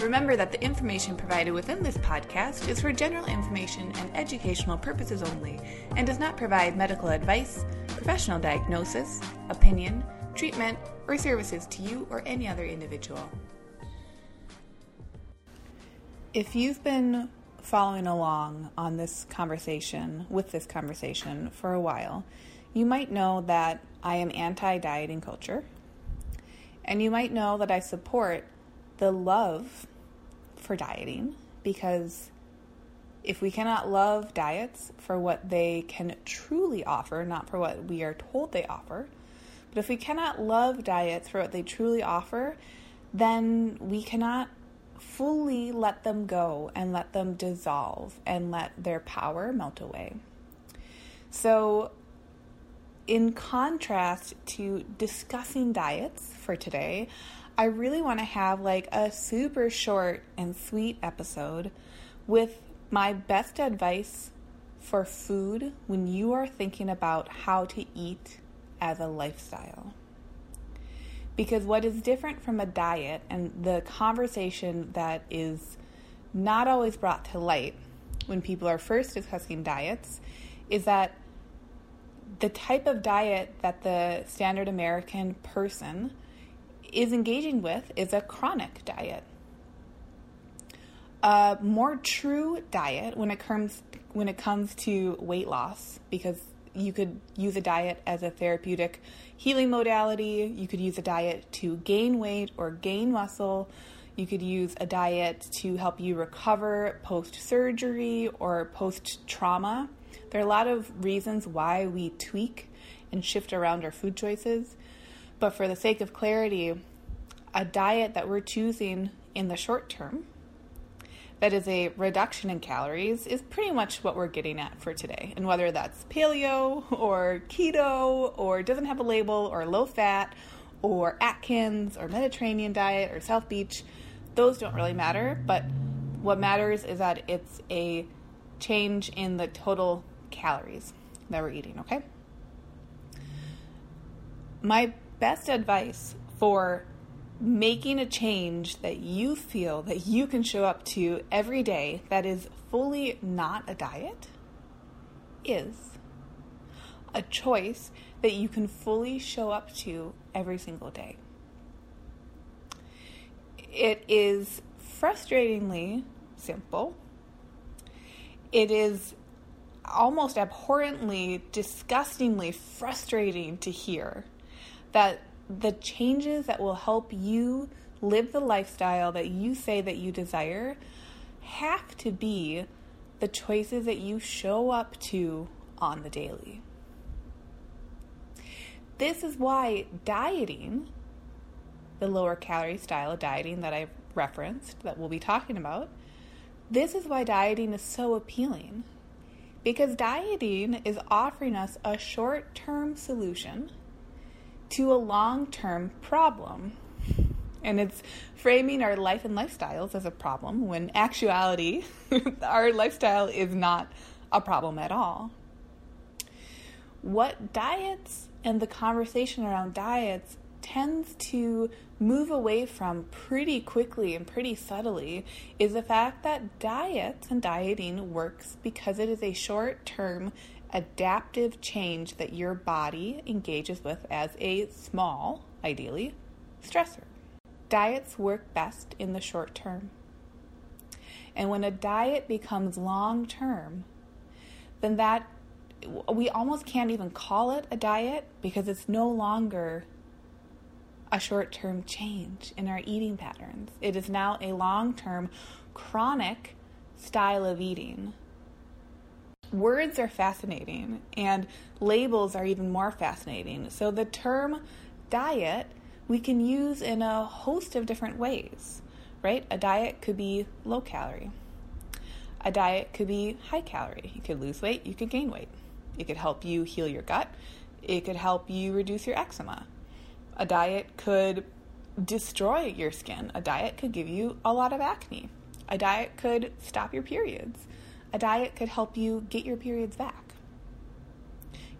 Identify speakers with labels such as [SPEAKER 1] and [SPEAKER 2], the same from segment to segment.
[SPEAKER 1] Remember that the information provided within this podcast is for general information and educational purposes only and does not provide medical advice, professional diagnosis, opinion, treatment, or services to you or any other individual. If you've been following along on this conversation, with this conversation for a while, you might know that I am anti dieting culture. And you might know that I support the love for dieting because if we cannot love diets for what they can truly offer, not for what we are told they offer, but if we cannot love diets for what they truly offer, then we cannot fully let them go and let them dissolve and let their power melt away. So, in contrast to discussing diets for today, I really want to have like a super short and sweet episode with my best advice for food when you are thinking about how to eat as a lifestyle. Because what is different from a diet and the conversation that is not always brought to light when people are first discussing diets is that the type of diet that the standard American person is engaging with is a chronic diet. A more true diet when it comes when it comes to weight loss because you could use a diet as a therapeutic healing modality, you could use a diet to gain weight or gain muscle, you could use a diet to help you recover post surgery or post trauma. There are a lot of reasons why we tweak and shift around our food choices. But for the sake of clarity, a diet that we're choosing in the short term that is a reduction in calories is pretty much what we're getting at for today. And whether that's paleo or keto or doesn't have a label or low fat or Atkins or Mediterranean diet or South Beach, those don't really matter. But what matters is that it's a change in the total calories that we're eating, okay? My best advice for making a change that you feel that you can show up to every day that is fully not a diet is a choice that you can fully show up to every single day. It is frustratingly simple. It is almost abhorrently, disgustingly frustrating to hear that the changes that will help you live the lifestyle that you say that you desire have to be the choices that you show up to on the daily. This is why dieting, the lower calorie style of dieting that I've referenced, that we'll be talking about, this is why dieting is so appealing. Because dieting is offering us a short term solution to a long term problem. And it's framing our life and lifestyles as a problem when actuality, our lifestyle is not a problem at all. What diets and the conversation around diets tends to move away from pretty quickly and pretty subtly is the fact that diets and dieting works because it is a short term adaptive change that your body engages with as a small, ideally, stressor. Diets work best in the short term. And when a diet becomes long term, then that we almost can't even call it a diet because it's no longer a short term change in our eating patterns. It is now a long term, chronic style of eating words are fascinating and labels are even more fascinating. So the term diet we can use in a host of different ways, right? A diet could be low calorie. A diet could be high calorie. You could lose weight, you could gain weight. It could help you heal your gut. It could help you reduce your eczema. A diet could destroy your skin. A diet could give you a lot of acne. A diet could stop your periods. A diet could help you get your periods back.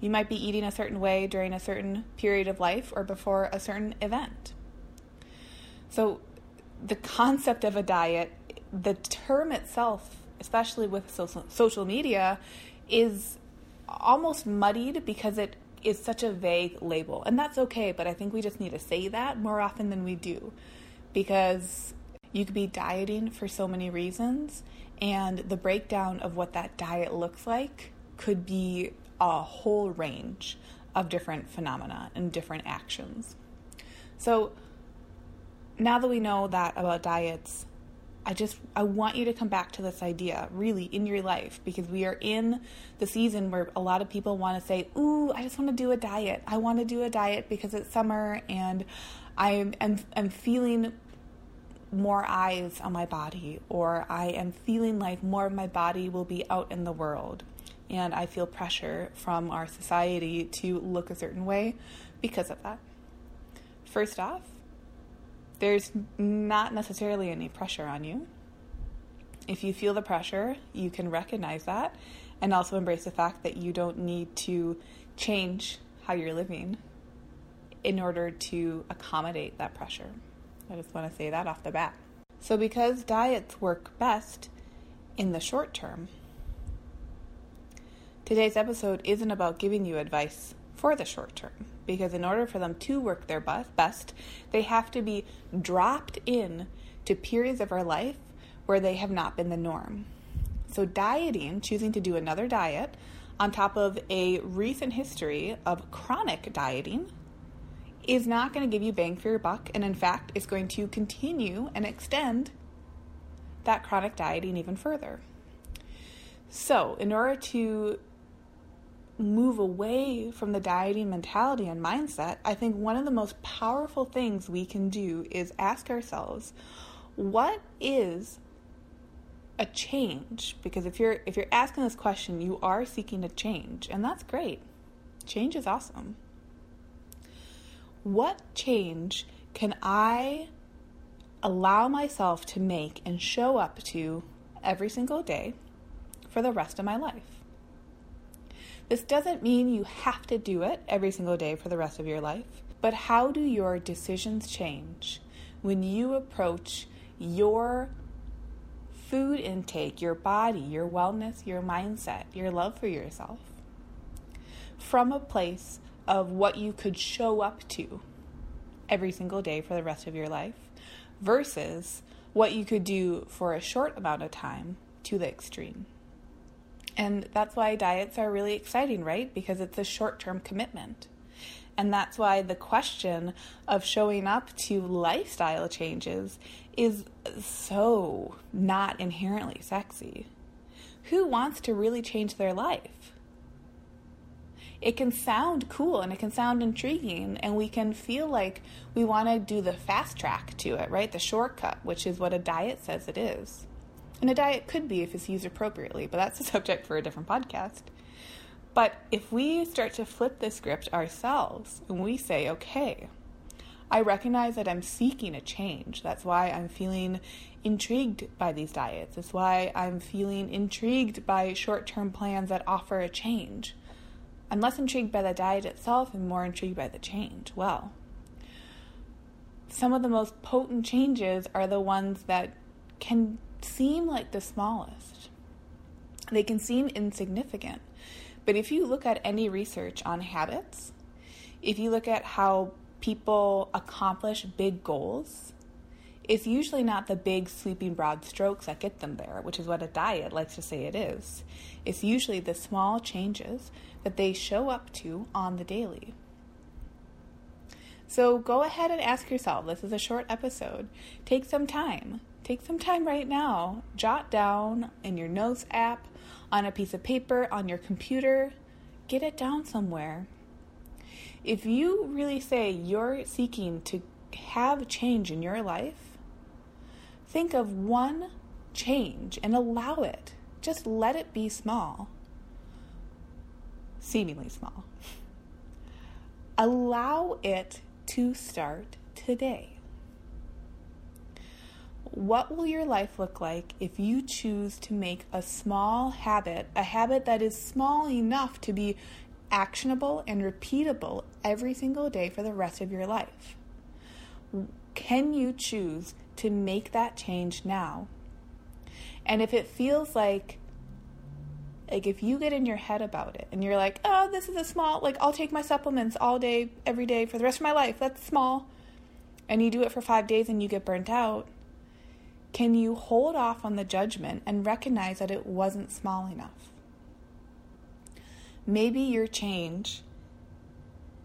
[SPEAKER 1] You might be eating a certain way during a certain period of life or before a certain event. So, the concept of a diet, the term itself, especially with social media, is almost muddied because it is such a vague label. And that's okay, but I think we just need to say that more often than we do because you could be dieting for so many reasons, and the breakdown of what that diet looks like could be a whole range of different phenomena and different actions. So, now that we know that about diets, I just I want you to come back to this idea really in your life because we are in the season where a lot of people want to say, "Ooh, I just want to do a diet. I want to do a diet because it's summer and I am I'm feeling more eyes on my body or I am feeling like more of my body will be out in the world." And I feel pressure from our society to look a certain way because of that. First off, there's not necessarily any pressure on you. If you feel the pressure, you can recognize that and also embrace the fact that you don't need to change how you're living in order to accommodate that pressure. I just want to say that off the bat. So, because diets work best in the short term, today's episode isn't about giving you advice for the short term because in order for them to work their best, they have to be dropped in to periods of our life where they have not been the norm. So, dieting, choosing to do another diet on top of a recent history of chronic dieting, is not going to give you bang for your buck. And in fact, it's going to continue and extend that chronic dieting even further. So, in order to move away from the dieting mentality and mindset, I think one of the most powerful things we can do is ask ourselves, what is a change? Because if you're if you're asking this question, you are seeking a change, and that's great. Change is awesome. What change can I allow myself to make and show up to every single day for the rest of my life? This doesn't mean you have to do it every single day for the rest of your life, but how do your decisions change when you approach your food intake, your body, your wellness, your mindset, your love for yourself from a place of what you could show up to every single day for the rest of your life versus what you could do for a short amount of time to the extreme. And that's why diets are really exciting, right? Because it's a short term commitment. And that's why the question of showing up to lifestyle changes is so not inherently sexy. Who wants to really change their life? It can sound cool and it can sound intriguing, and we can feel like we want to do the fast track to it, right? The shortcut, which is what a diet says it is. And a diet could be if it's used appropriately, but that's a subject for a different podcast. But if we start to flip the script ourselves and we say, okay, I recognize that I'm seeking a change. That's why I'm feeling intrigued by these diets. That's why I'm feeling intrigued by short term plans that offer a change. I'm less intrigued by the diet itself and more intrigued by the change. Well, some of the most potent changes are the ones that can seem like the smallest. They can seem insignificant. But if you look at any research on habits, if you look at how people accomplish big goals, it's usually not the big sweeping broad strokes that get them there, which is what a diet likes to say it is. It's usually the small changes that they show up to on the daily. So go ahead and ask yourself this is a short episode. Take some time take some time right now, jot down in your notes app, on a piece of paper, on your computer, get it down somewhere. If you really say you're seeking to have change in your life, think of one change and allow it. Just let it be small. seemingly small. Allow it to start today. What will your life look like if you choose to make a small habit, a habit that is small enough to be actionable and repeatable every single day for the rest of your life? Can you choose to make that change now? And if it feels like like if you get in your head about it and you're like, "Oh, this is a small like I'll take my supplements all day every day for the rest of my life. That's small." And you do it for 5 days and you get burnt out can you hold off on the judgment and recognize that it wasn't small enough? Maybe your change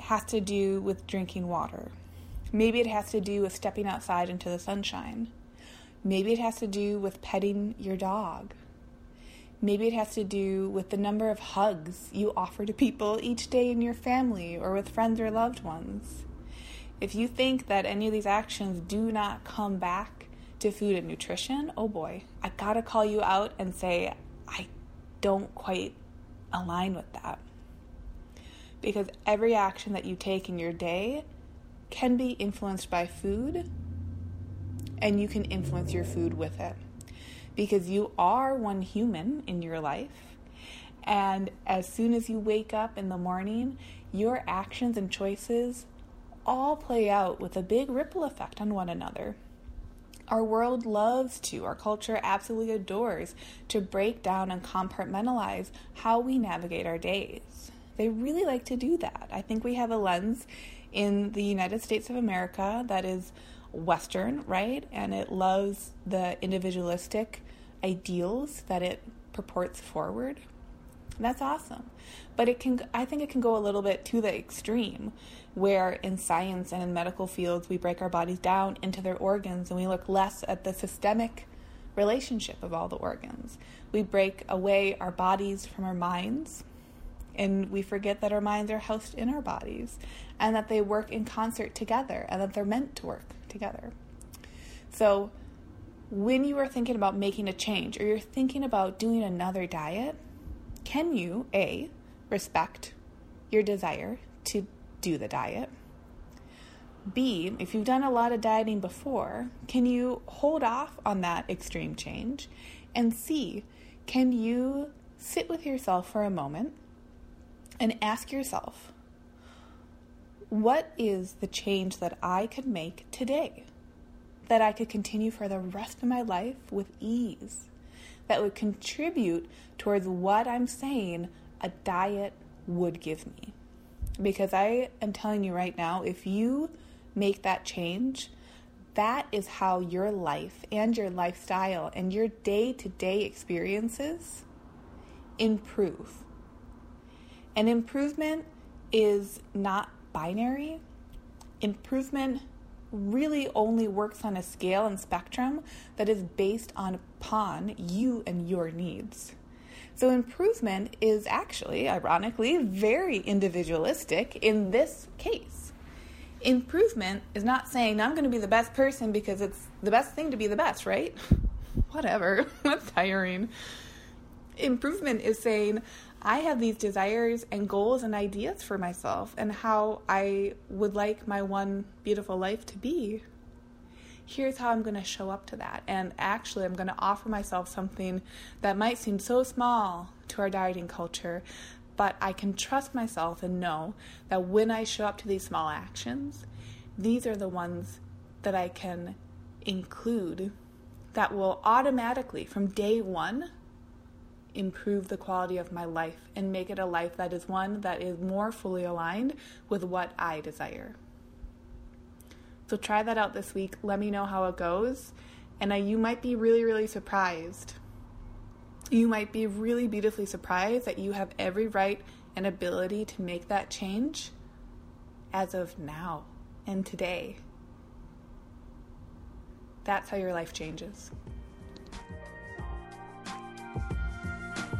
[SPEAKER 1] has to do with drinking water. Maybe it has to do with stepping outside into the sunshine. Maybe it has to do with petting your dog. Maybe it has to do with the number of hugs you offer to people each day in your family or with friends or loved ones. If you think that any of these actions do not come back to food and nutrition, oh boy, I gotta call you out and say, I don't quite align with that. Because every action that you take in your day can be influenced by food, and you can influence your food with it. Because you are one human in your life, and as soon as you wake up in the morning, your actions and choices all play out with a big ripple effect on one another. Our world loves to, our culture absolutely adores to break down and compartmentalize how we navigate our days. They really like to do that. I think we have a lens in the United States of America that is Western, right? And it loves the individualistic ideals that it purports forward. That's awesome. But it can I think it can go a little bit to the extreme where in science and in medical fields we break our bodies down into their organs and we look less at the systemic relationship of all the organs. We break away our bodies from our minds and we forget that our minds are housed in our bodies and that they work in concert together and that they're meant to work together. So, when you are thinking about making a change or you're thinking about doing another diet, can you A, respect your desire to do the diet? B, if you've done a lot of dieting before, can you hold off on that extreme change? And C, can you sit with yourself for a moment and ask yourself, what is the change that I could make today that I could continue for the rest of my life with ease? That would contribute towards what I'm saying a diet would give me. Because I am telling you right now, if you make that change, that is how your life and your lifestyle and your day to day experiences improve. And improvement is not binary. Improvement really only works on a scale and spectrum that is based on upon you and your needs. So, improvement is actually, ironically, very individualistic in this case. Improvement is not saying I'm going to be the best person because it's the best thing to be the best, right? Whatever, that's tiring. Improvement is saying I have these desires and goals and ideas for myself and how I would like my one beautiful life to be here's how I'm going to show up to that. And actually, I'm going to offer myself something that might seem so small to our dieting culture, but I can trust myself and know that when I show up to these small actions, these are the ones that I can include that will automatically, from day one, improve the quality of my life and make it a life that is one that is more fully aligned with what I desire. So try that out this week. Let me know how it goes. And uh, you might be really, really surprised. You might be really beautifully surprised that you have every right and ability to make that change as of now and today. That's how your life changes.